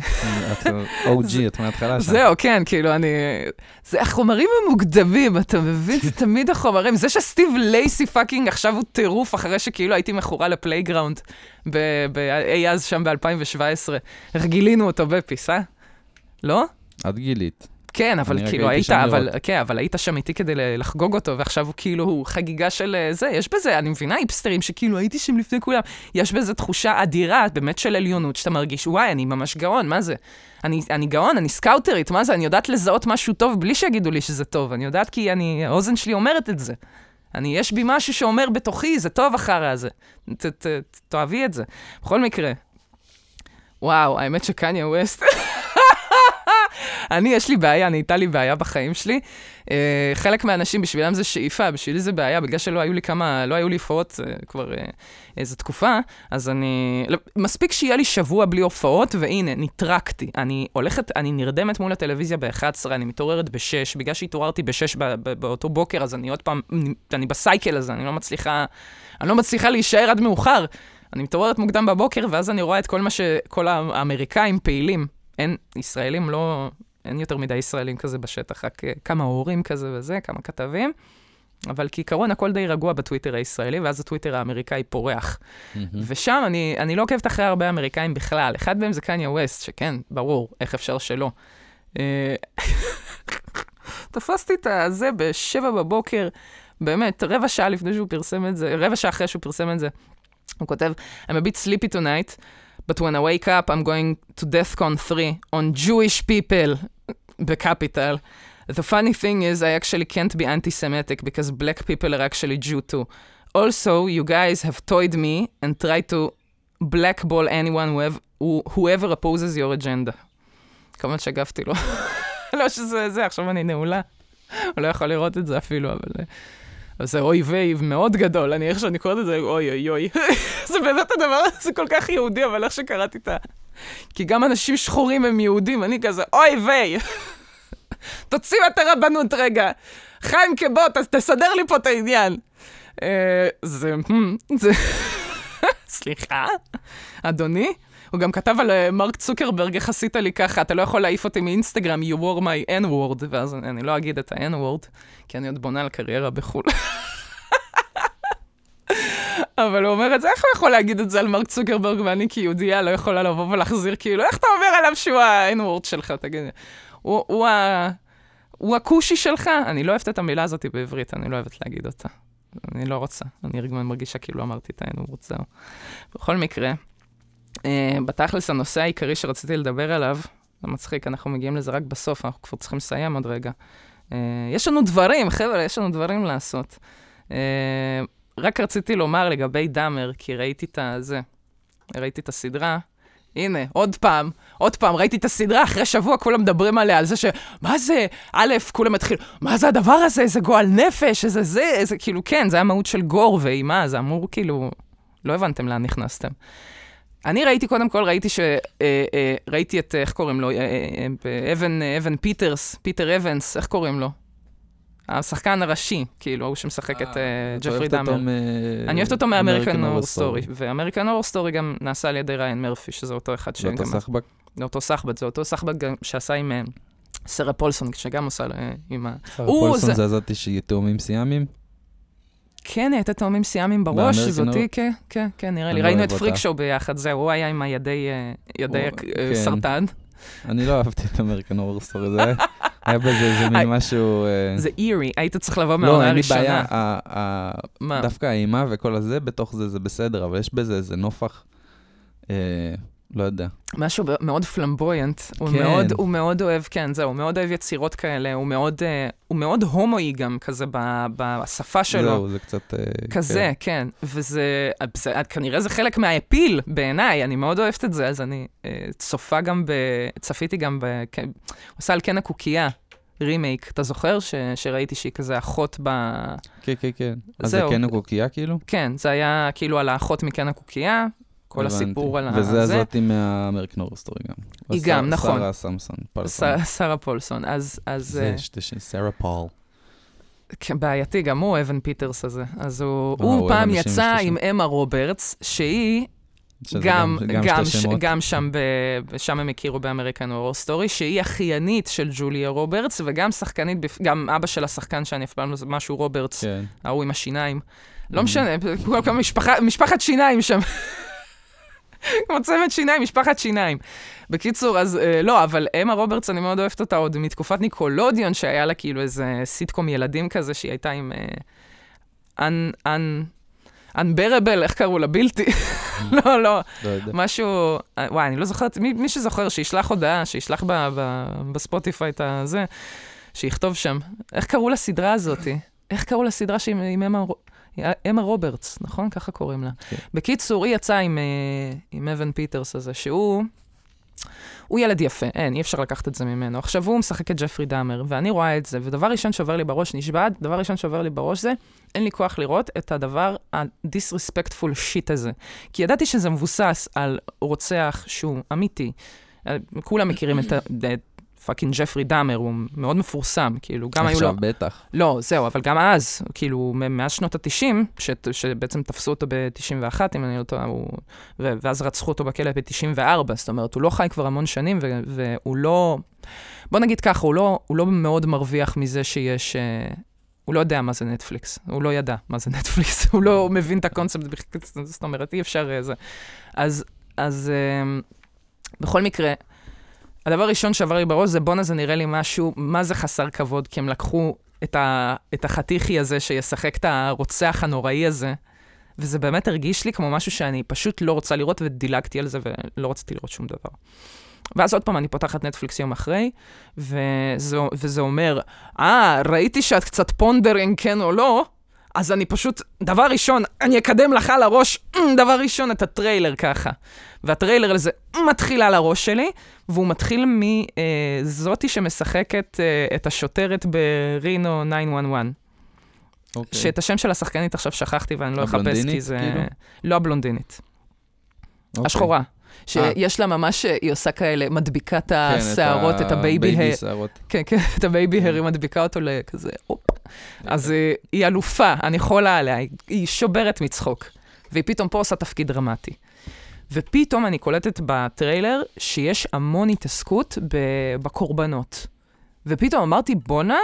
את OG, את מההתחלה שם. זהו, כן, כאילו, אני... זה החומרים המוקדמים, אתה מבין? זה תמיד החומרים. זה שסטיב לייסי פאקינג עכשיו הוא טירוף, אחרי שכאילו הייתי מכורה ל-Playground באי אז שם ב-2017. איך גילינו אותו בפיס, אה? לא? את גילית. כן, אבל כאילו היית, אבל. כן, אבל היית שם איתי כדי לחגוג אותו, ועכשיו הוא כאילו הוא חגיגה של אה, זה, יש בזה, אני מבינה היפסטרים שכאילו הייתי שם לפני כולם, יש בזה תחושה אדירה, באמת של עליונות, שאתה מרגיש, וואי, אני ממש גאון, מה זה? אני, אני גאון, אני סקאוטרית, מה זה? אני יודעת לזהות משהו טוב בלי שיגידו לי שזה טוב, אני יודעת כי אני, האוזן שלי אומרת את זה. אני, יש בי משהו שאומר בתוכי, זה טוב החרא הזה. ת, ת, ת, תאהבי את זה. בכל מקרה, וואו, האמת שקניה ווסט... אני, יש לי בעיה, אני, הייתה לי בעיה בחיים שלי. Uh, חלק מהאנשים, בשבילם זה שאיפה, בשבילי זה בעיה, בגלל שלא היו לי כמה, לא היו לי הופעות uh, כבר uh, איזו תקופה, אז אני... לא, מספיק שיהיה לי שבוע בלי הופעות, והנה, נטרקתי. אני הולכת, אני נרדמת מול הטלוויזיה ב-11, אני מתעוררת ב-6, בגלל שהתעוררתי ב-6 באותו בוקר, אז אני עוד פעם, אני בסייקל הזה, אני לא מצליחה, אני לא מצליחה להישאר עד מאוחר. אני מתעוררת מוקדם בבוקר, ואז אני רואה את כל מה ש... כל האמריקאים פעילים. אין, ישראלים לא... אין יותר מדי ישראלים כזה בשטח, רק uh, כמה הורים כזה וזה, כמה כתבים. אבל כעיקרון הכל די רגוע בטוויטר הישראלי, ואז הטוויטר האמריקאי פורח. ושם אני, אני לא עוקבת אחרי הרבה אמריקאים בכלל. אחד מהם זה קניה ווסט, שכן, ברור, איך אפשר שלא. אה, תפסתי את הזה בשבע בבוקר, באמת, רבע שעה לפני שהוא פרסם את זה, רבע שעה אחרי שהוא פרסם את זה. הוא כותב, I'm a bit sleepy tonight, but when I wake up, I'm going to DEFCON 3 on Jewish people, בקפיטל. The funny thing is, I actually can't be anti-Semitic because black people are actually Jew too. Also, you guys have toyed me and tried to blackball anyone who have, who, whoever opposes your agenda. כמובן שהגבתי לו. לא שזה זה, עכשיו אני נעולה. הוא לא יכול לראות את זה אפילו, אבל... אבל זה אוי ויי מאוד גדול, אני איך שאני קוראת את זה, אוי אוי אוי. זה באמת הדבר הזה כל כך יהודי, אבל איך שקראתי את ה... כי גם אנשים שחורים הם יהודים, אני כזה, אוי ויי. תוציא את הרבנות רגע. חיים כבוא, ת, תסדר לי פה את העניין. אה, זה... זה... סליחה? אדוני? הוא גם כתב על אה, מרק צוקרברג, איך עשית לי ככה, אתה לא יכול להעיף אותי מאינסטגרם, you wore my n-word, ואז אני, אני לא אגיד את ה-n-word, כי אני עוד בונה על קריירה בחו"ל. אבל הוא אומר את זה, איך הוא יכול להגיד את זה על מרק צוקרברג ואני כיהודייה לא יכולה לבוא ולהחזיר, כאילו, איך אתה אומר עליו שהוא ה-n-word שלך, תגיד לי. הוא, הוא, ה... הוא הכושי שלך? אני לא אוהבת את המילה הזאת בעברית, אני לא אוהבת להגיד אותה. אני לא רוצה, אני מרגישה כאילו אמרתי את ה-n-word, זהו. בכל מקרה, בתכלס, הנושא העיקרי שרציתי לדבר עליו, זה מצחיק, אנחנו מגיעים לזה רק בסוף, אנחנו כבר צריכים לסיים עוד רגע. Uh, יש לנו דברים, חבר'ה, יש לנו דברים לעשות. Uh, רק רציתי לומר לגבי דאמר, כי ראיתי את זה, ראיתי את הסדרה. הנה, עוד פעם, עוד פעם, ראיתי את הסדרה, אחרי שבוע כולם מדברים עליה, על זה ש... מה זה? א', כולם התחילו, מה זה הדבר הזה? איזה גועל נפש, איזה זה, איזה... כאילו, כן, זה המהות של גור ואימה, זה אמור כאילו... לא הבנתם לאן נכנסתם. אני ראיתי, קודם כל, ראיתי ש... אה, אה, ראיתי את, איך קוראים לו? אה, אוון, אוון פיטרס, פיטר אוונס, איך קוראים לו? השחקן הראשי, כאילו, ההוא שמשחק את ג'פרי דאמר. אני אוהבת אותו מ-American Horror Story, ו-American Horror Story גם נעשה על ידי ראיין מרפי, שזה אותו אחד שגם... זה אותו סחבק? זה אותו סחבק, זה אותו סחבק שעשה עם שרה פולסון, שגם עושה עם ה... שרה פולסון זה הזאתי שהיא תאומים סיאמים? כן, הייתה תאומים סיאמים בראש, זאתי, כן, כן, כן, נראה לי. ראינו את Freak Show ביחד, זהו, הוא היה עם הידי סרטן. אני לא אהבתי את American Horror Story, זה היה בזה איזה מין משהו... זה אירי, היית צריך לבוא מהעונה הראשונה. לא, אין לי בעיה, דווקא האימה וכל הזה, בתוך זה זה בסדר, אבל יש בזה איזה נופח, לא יודע. משהו מאוד flamboyant, הוא, כן. מאוד, הוא מאוד אוהב, כן, זהו, הוא מאוד אוהב יצירות כאלה, הוא מאוד, uh, הוא מאוד הומואי גם כזה ב, בשפה שלו. זהו, זה קצת... Uh, כזה, כן, כן וזה, זה, כנראה זה חלק מה-appeal בעיניי, אני מאוד אוהבת את זה, אז אני uh, צופה גם ב... צפיתי גם ב... כן, הוא עשה על קן הקוקייה. רימייק, אתה זוכר ש, שראיתי שהיא כזה אחות ב... כן, כן, כן. אז זה קן הקוקייה כאילו? כן, זה היה כאילו על האחות מקן הקוקייה, כל הסיפור על זה. וזה הזאתי מה-American Horror Story גם. היא גם, נכון. שרה סמסון, פולסון. שרה פולסון, אז... זה שתשי, שרה פול. כן, בעייתי, גם הוא אוון פיטרס הזה. אז הוא פעם יצא עם אמה רוברטס, שהיא... גם, גם, ש, גם שם, ב, שם הם הכירו ב-American Horror Story, שהיא אחיינית של ג'וליה רוברטס, וגם שחקנית, גם אבא של השחקן שאני אף פעם לא זוכר, משהו רוברטס, כן. ההוא עם השיניים. לא משנה, משפחת שיניים שם. כמו צמד שיניים, משפחת שיניים. בקיצור, אז אה, לא, אבל אמה רוברטס, אני מאוד אוהבת אותה עוד מתקופת ניקלודיאון, שהיה לה כאילו איזה סיטקום ילדים כזה, שהיא הייתה עם... אנ... אנ... Unbearable, איך קראו לה? בלתי. לא, לא. לא. משהו, אה, וואי, אני לא זוכרת, מי, מי שזוכר, שישלח הודעה, שישלח ב, ב, בספוטיפיי את הזה, שיכתוב שם. איך קראו לסדרה הזאתי? איך קראו לסדרה שהיא עם אמה, אמה רוברטס, נכון? ככה קוראים לה. כן. בקיצור, היא יצאה עם, אה, עם אוון פיטרס הזה, שהוא... הוא ילד יפה, אין, אי אפשר לקחת את זה ממנו. עכשיו הוא משחק את ג'פרי דאמר, ואני רואה את זה, ודבר ראשון שעובר לי בראש, נשבעת, דבר ראשון שעובר לי בראש זה, אין לי כוח לראות את הדבר ה-disrespectful shit הזה. כי ידעתי שזה מבוסס על רוצח שהוא אמיתי. אה, כולם מכירים את פאקינג ג'פרי דאמר, הוא מאוד מפורסם, כאילו, גם היו לו... עכשיו בטח. לא, זהו, אבל גם אז, כאילו, מאז שנות ה-90, ש- שבעצם תפסו אותו ב-91, אם אני לא טועה, הוא... ו- ואז רצחו אותו בכלא ב-94, זאת אומרת, הוא לא חי כבר המון שנים, ו- והוא לא... בוא נגיד ככה, הוא לא, הוא לא מאוד מרוויח מזה שיש... אה, הוא לא יודע מה זה נטפליקס, הוא לא ידע מה זה נטפליקס, הוא לא מבין את הקונספט, זאת אומרת, אי אפשר אה, זה. אז, אז אה, בכל מקרה, הדבר הראשון שעבר לי בראש זה בואנה זה נראה לי משהו, מה זה חסר כבוד, כי הם לקחו את, ה, את החתיכי הזה שישחק את הרוצח הנוראי הזה, וזה באמת הרגיש לי כמו משהו שאני פשוט לא רוצה לראות, ודילגתי על זה ולא רציתי לראות שום דבר. ואז עוד פעם אני פותחת נטפליקס יום אחרי, וזה, וזה אומר, אה, ראיתי שאת קצת pondering כן או לא, אז אני פשוט, דבר ראשון, אני אקדם לך על הראש, אמ, דבר ראשון, את הטריילר ככה. והטריילר לזה מתחיל על הראש שלי, והוא מתחיל מזאתי שמשחקת אה, את השוטרת ברינו 911. אוקיי. שאת השם של השחקנית עכשיו שכחתי ואני לא אחפש, הבלונדינית, כי זה... כאילו? לא הבלונדינית, אוקיי. השחורה. אה. שיש לה ממש, היא עושה כאלה, מדביקה את כן, השערות, את ה-baby hair. שערות. כן, כן, את ה-baby hair, היא מדביקה אותו לכזה, הופ. אז אה, היא אלופה, אני חולה עליה, היא- שוברת מצחוק. והיא פתאום פה עושה תפקיד דרמטי. ופתאום אני קולטת בטריילר שיש המון התעסקות בקורבנות. ופתאום אמרתי, בואנה,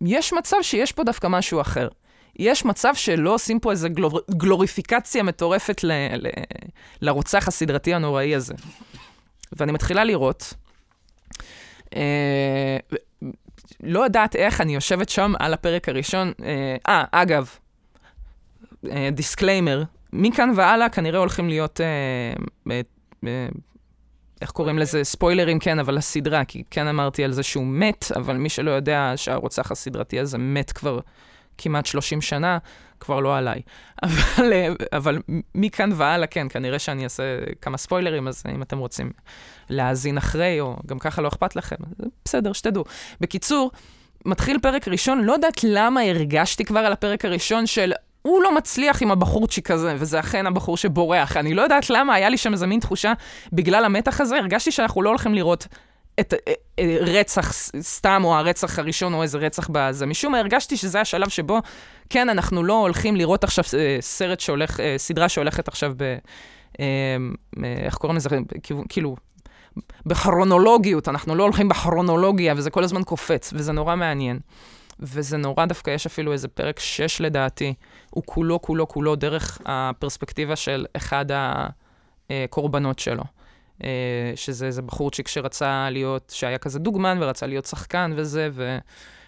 יש מצב שיש פה דווקא משהו אחר. יש מצב שלא עושים פה איזו גלור... גלוריפיקציה מטורפת ל... ל... לרוצח הסדרתי הנוראי הזה. ואני מתחילה לראות, אה, לא יודעת איך, אני יושבת שם על הפרק הראשון. אה, אה, אגב, אה, disclaimer, מכאן והלאה כנראה הולכים להיות, אה, אה, אה, איך קוראים לזה? ספוילרים, כן, אבל הסדרה, כי כן אמרתי על זה שהוא מת, אבל מי שלא יודע שהרוצח הסדרתי הזה מת כבר כמעט 30 שנה, כבר לא עליי. אבל, אה, אבל מכאן והלאה, כן, כנראה שאני אעשה כמה ספוילרים, אז אם אתם רוצים להאזין אחרי, או גם ככה לא אכפת לכם, בסדר, שתדעו. בקיצור, מתחיל פרק ראשון, לא יודעת למה הרגשתי כבר על הפרק הראשון של הוא לא מצליח עם הבחורצ'יק הזה, וזה אכן הבחור שבורח. אני לא יודעת למה, היה לי שם איזה מין תחושה, בגלל המתח הזה, הרגשתי שאנחנו לא הולכים לראות את אה, אה, רצח סתם, או הרצח הראשון, או איזה רצח בזה. משום מה הרגשתי שזה השלב שבו, כן, אנחנו לא הולכים לראות עכשיו אה, סרט שהולך, סדרה שהולכת עכשיו ב... איך קוראים לזה? כאילו, בכרונולוגיות, אנחנו לא הולכים בכרונולוגיה, וזה כל הזמן קופץ, וזה נורא מעניין. וזה נורא דווקא, יש אפילו איזה פרק 6 לדעתי, הוא כולו, כולו, כולו דרך הפרספקטיבה של אחד הקורבנות שלו. אה, שזה איזה בחורצ'יק שרצה להיות, שהיה כזה דוגמן ורצה להיות שחקן וזה,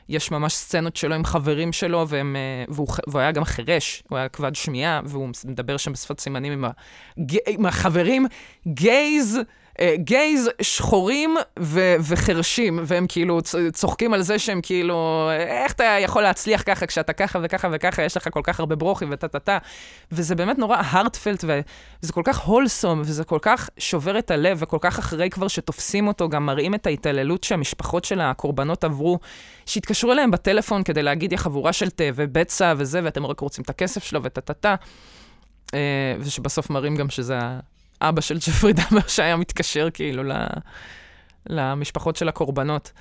ויש ממש סצנות שלו עם חברים שלו, והם, אה, והוא, והוא היה גם חירש, הוא היה כבד שמיעה, והוא מדבר שם בשפת סימנים עם, הג, עם החברים, גייז, גייז שחורים ו- וחרשים, והם כאילו צוחקים על זה שהם כאילו, איך אתה יכול להצליח ככה כשאתה ככה וככה וככה, יש לך כל כך הרבה ברוכים וטה-טה-טה. וזה באמת נורא הרטפלט, וזה כל כך הולסום, וזה כל כך שובר את הלב, וכל כך אחרי כבר שתופסים אותו, גם מראים את ההתעללות שהמשפחות של הקורבנות עברו, שהתקשרו אליהם בטלפון כדי להגיד, יא חבורה של תה ובצע וזה, ואתם רק רוצים את הכסף שלו וטה-טה-טה. אה, ושבסוף מראים גם שזה האבא של ג'פרי דאמר שהיה מתקשר כאילו ל... למשפחות של הקורבנות.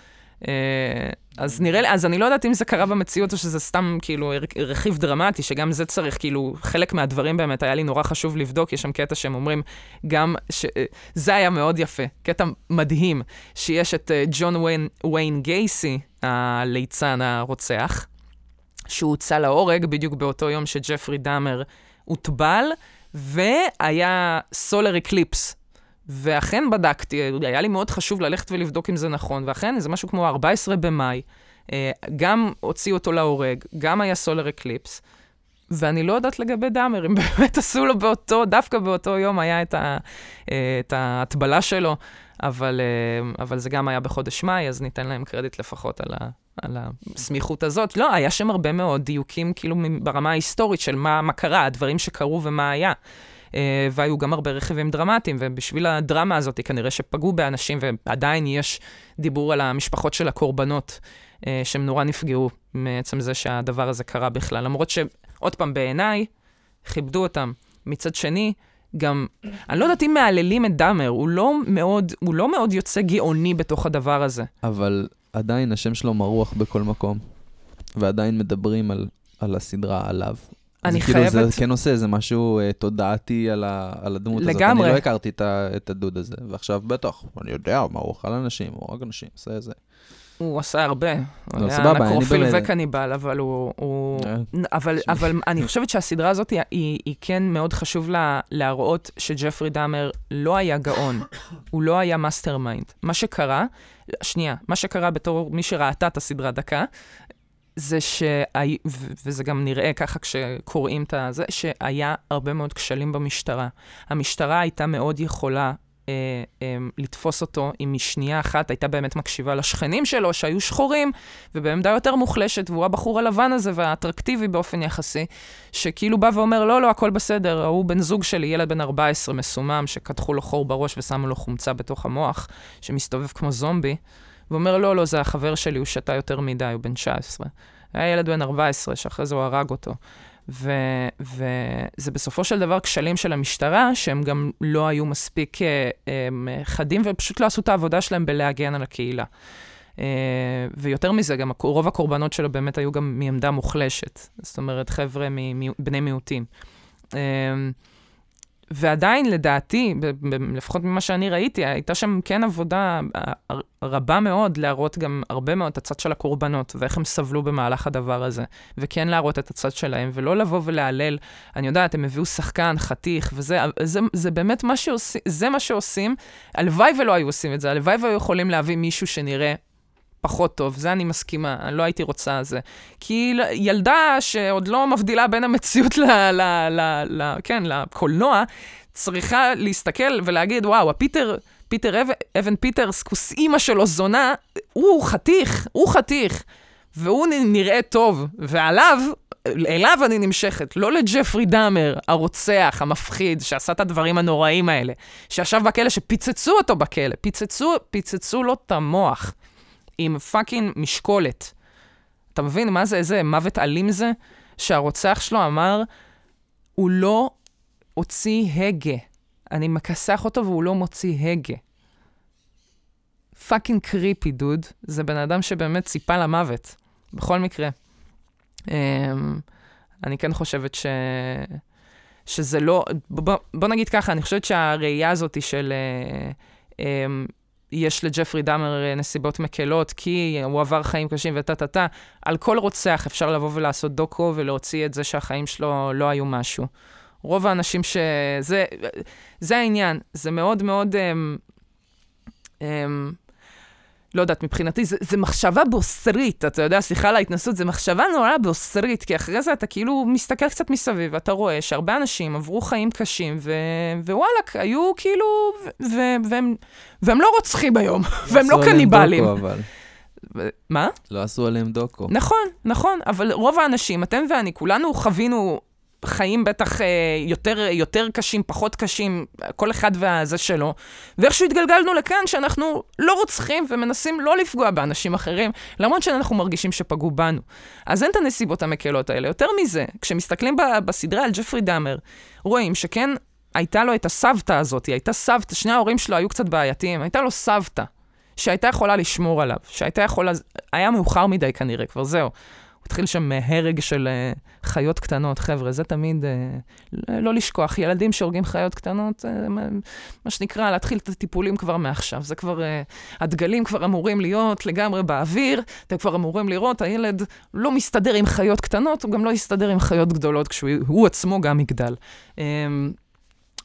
אה, אז נראה לי, אז אני לא יודעת אם זה קרה במציאות או שזה סתם כאילו רכיב דרמטי, שגם זה צריך, כאילו, חלק מהדברים באמת היה לי נורא חשוב לבדוק, יש שם קטע שהם אומרים, גם, ש... אה, זה היה מאוד יפה, קטע מדהים, שיש את אה, ג'ון ויין, ויין גייסי, הליצן הרוצח, שהוא הוצא להורג בדיוק באותו יום שג'פרי דאמר הוטבל, והיה solar eclipse. ואכן בדקתי, היה לי מאוד חשוב ללכת ולבדוק אם זה נכון, ואכן זה משהו כמו 14 במאי, אה, גם הוציאו אותו להורג, גם היה solar eclipse, ואני לא יודעת לגבי דאמר, אם באמת עשו לו באותו, דווקא באותו יום היה את, אה, ההטבלה שלו, אבל, אה, אבל זה גם היה בחודש מאי, אז ניתן להם קרדיט לפחות על, ה, על הסמיכות הזאת. לא, היה שם הרבה מאוד דיוקים, כאילו ברמה ההיסטורית של מה, מה קרה, הדברים שקרו ומה היה. Uh, והיו גם הרבה רכיבים דרמטיים, ובשביל הדרמה הזאת כנראה שפגעו באנשים, ועדיין יש דיבור על המשפחות של הקורבנות, uh, שהם נורא נפגעו מעצם זה שהדבר הזה קרה בכלל. למרות שעוד פעם, בעיניי, כיבדו אותם. מצד שני, גם, אני לא יודעת אם מהללים את דאמר, הוא לא מאוד, הוא לא מאוד יוצא גאוני בתוך הדבר הזה. אבל עדיין השם שלו מרוח בכל מקום, ועדיין מדברים על, על הסדרה עליו. אני כאילו, חייבת- זה כן עושה איזה משהו אה, תודעתי על, ה, על הדמות הזאת. לגמרי. אני לא הכרתי את, ה, את הדוד הזה, ועכשיו בטח, אני יודע מה הוא אוכל אנשים, הוא הרג אנשים, עושה זה. הוא עשה הרבה. לא, סבבה, נקרופיל באמת- וקניבל, אבל הוא... הוא... אה, אבל, אבל אני חושבת שהסדרה הזאת היא, היא, היא כן מאוד חשוב לה להראות שג'פרי דאמר לא היה גאון, הוא לא היה mastermind. מה שקרה, שנייה, מה שקרה בתור מי שראתה את הסדרה דקה, זה. ו- וזה גם נראה ככה כשקוראים את זה, שהיה הרבה מאוד כשלים במשטרה. המשטרה הייתה מאוד יכולה אה, אה, לתפוס אותו אם משנייה אחת הייתה באמת מקשיבה לשכנים שלו, שהיו שחורים, ובעמדה יותר מוחלשת, והוא הבחור הלבן הזה והאטרקטיבי באופן יחסי, שכאילו בא ואומר, לא, לא, הכל בסדר, ההוא בן זוג שלי, ילד בן 14, מסומם, שקדחו לו חור בראש ושמו לו חומצה בתוך המוח, שמסתובב כמו זומבי, ואומר, לא, לא, זה החבר שלי, הוא שתה יותר מדי, הוא בן 19. היה ילד בן 14, שאחרי זה הוא הרג אותו. וזה בסופו של דבר כשלים של המשטרה, שהם גם לא היו מספיק אה, הם, אה, חדים, ופשוט לא עשו את העבודה שלהם בלהגן על הקהילה. אה, ויותר מזה, גם רוב הקורבנות שלו באמת היו גם מעמדה מוחלשת. זאת אומרת, חבר'ה מבני מיעוטים. אה, ועדיין, לדעתי, לפחות ממה שאני ראיתי, הייתה שם כן עבודה אה, רבה מאוד להראות גם הרבה מאוד את הצד של הקורבנות, ואיך הם סבלו במהלך הדבר הזה, וכן להראות את הצד שלהם, ולא לבוא ולהלל, אני יודעת, הם הביאו שחקן, חתיך, וזה זה, זה באמת מה שעושים, זה מה שעושים. הלוואי ולא היו עושים את זה, הלוואי והיו יכולים להביא מישהו שנראה פחות טוב, זה אני מסכימה, אני לא הייתי רוצה זה. כי ילדה שעוד לא מבדילה בין המציאות ל... ל, ל, ל כן, לקולנוע, צריכה להסתכל ולהגיד, וואו, הפיטר, פיטר אוון, אוון פיטרס, כוס אימא שלו זונה, הוא חתיך, הוא חתיך, והוא נראה טוב, ועליו, אליו אני נמשכת, לא לג'פרי דאמר, הרוצח, המפחיד, שעשה את הדברים הנוראים האלה, שישב בכלא, שפיצצו אותו בכלא, פיצצו, פיצצו לו את המוח עם fucking משקולת. אתה מבין מה זה, איזה מוות אלים זה? שהרוצח שלו אמר, הוא לא הוציא הגה. אני מכסח אותו והוא לא מוציא הגה. fucking creepy, דוד. זה בן אדם שבאמת ציפה למוות. בכל מקרה. אמ, אני כן חושבת ש... שזה לא... בוא, בוא נגיד ככה, אני חושבת שהראייה הזאת של... אה, אמ, יש לג'פרי דאמר אה, נסיבות מקלות, כי הוא עבר חיים קשים וטה-טה-טה. על כל רוצח אפשר לבוא ולעשות דוקו ולהוציא את זה שהחיים שלו לא היו משהו. רוב האנשים ש... זה, זה העניין, זה מאוד מאוד... אמ, אמ, לא יודעת, מבחינתי, זה, זה מחשבה בוסרית, אתה יודע, סליחה על ההתנסות, זה מחשבה נורא בוסרית, כי אחרי זה אתה כאילו מסתכל קצת מסביב, ואתה רואה שהרבה אנשים עברו חיים קשים, ו... ווואלאק, היו כאילו, ו... ו... והם... והם לא רוצחים היום, והם לא עשו עליהם קניבלים. דוקו, אבל. מה? לא עשו עליהם דוקו. נכון, נכון, אבל רוב האנשים, אתם ואני, כולנו חווינו חיים בטח אה, יותר, יותר קשים, פחות קשים, כל אחד והזה שלו, ואיכשהו התגלגלנו לכאן שאנחנו לא רוצחים ומנסים לא לפגוע באנשים אחרים, למרות שאנחנו מרגישים שפגעו בנו. אז אין את הנסיבות המקלות האלה. יותר מזה, כשמסתכלים ב- בסדרה על ג'פרי דאמר, רואים שכן הייתה לו את הסבתא הזאת, היא הייתה סבתא, שני ההורים שלו היו קצת בעייתיים, הייתה לו סבתא. שהייתה יכולה לשמור עליו, שהייתה יכולה... היה מאוחר מדי כנראה, כבר זהו. התחיל שם הרג של uh, חיות קטנות, חבר'ה, זה תמיד uh, לא לשכוח. ילדים שהורגים חיות קטנות, מה, שנקרא, להתחיל את הטיפולים כבר מעכשיו. זה כבר, הדגלים כבר אמורים להיות לגמרי באוויר, אתם כבר אמורים לראות, הילד לא מסתדר עם חיות קטנות, הוא גם לא יסתדר עם חיות גדולות, כשהוא הוא עצמו גם יגדל. Um,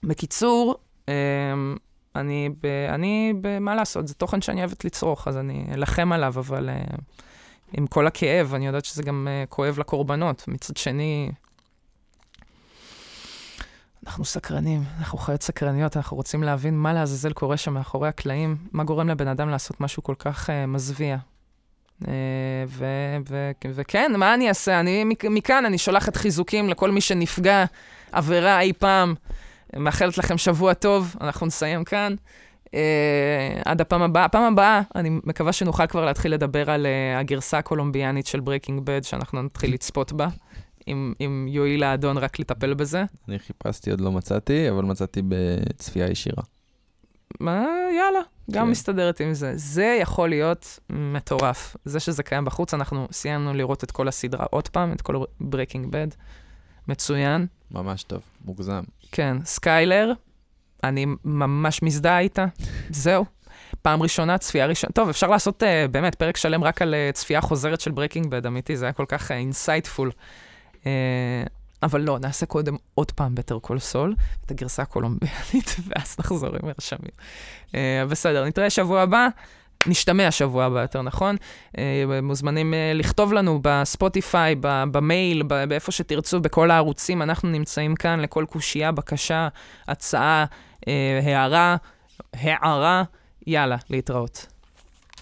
בקיצור, אמ, אני, אני מה לעשות, זה תוכן שאני אוהבת לצרוך, אז אני אלחם עליו, אבל עם כל הכאב, אני יודעת שזה גם uh, כואב לקורבנות. מצד שני, אנחנו סקרנים, אנחנו חיות סקרניות, אנחנו רוצים להבין מה לעזאזל קורה שם מאחורי הקלעים, מה גורם לבן אדם לעשות משהו כל כך uh, מזוויע. Uh, ו- ו- וכן, מה אני אעשה? אני, מכאן אני שולחת חיזוקים לכל מי שנפגע עבירה אי פעם. מאחלת לכם שבוע טוב, אנחנו נסיים כאן. Uh, עד הפעם הבאה. הפעם הבאה, אני מקווה שנוכל כבר להתחיל לדבר על אה, הגרסה הקולומביאנית של Breaking Bad, שאנחנו נתחיל לצפות בה, אם, אם יואיל האדון רק לטפל בזה. אני חיפשתי, עוד לא מצאתי, אבל מצאתי בצפייה ישירה. מה, יאללה, גם כן. מסתדרת עם זה. זה יכול להיות מטורף. זה שזה קיים בחוץ, אנחנו סיימנו לראות את כל הסדרה עוד פעם, את כל Breaking Bad. מצוין. ממש טוב, מוגזם. כן, סקיילר, אני ממש מזדהה איתה, זהו. פעם ראשונה, צפייה ראשונה. טוב, אפשר לעשות אה, באמת פרק שלם רק על אה, צפייה חוזרת של Breaking Bad, אמיתי, זה היה כל כך insightful. אה, אבל לא, נעשה קודם עוד פעם Better Call Saul, את הגרסה הקולומביאנית, ואז נחזור עם הרשמים. אה, בסדר, נתראה שבוע הבא. נשתמע שבוע הבא, יותר נכון. מוזמנים לכתוב לנו בספוטיפיי, במייל, באיפה שתרצו, בכל הערוצים. אנחנו נמצאים כאן לכל קושייה, בקשה, הצעה, הערה, הערה. יאללה, להתראות.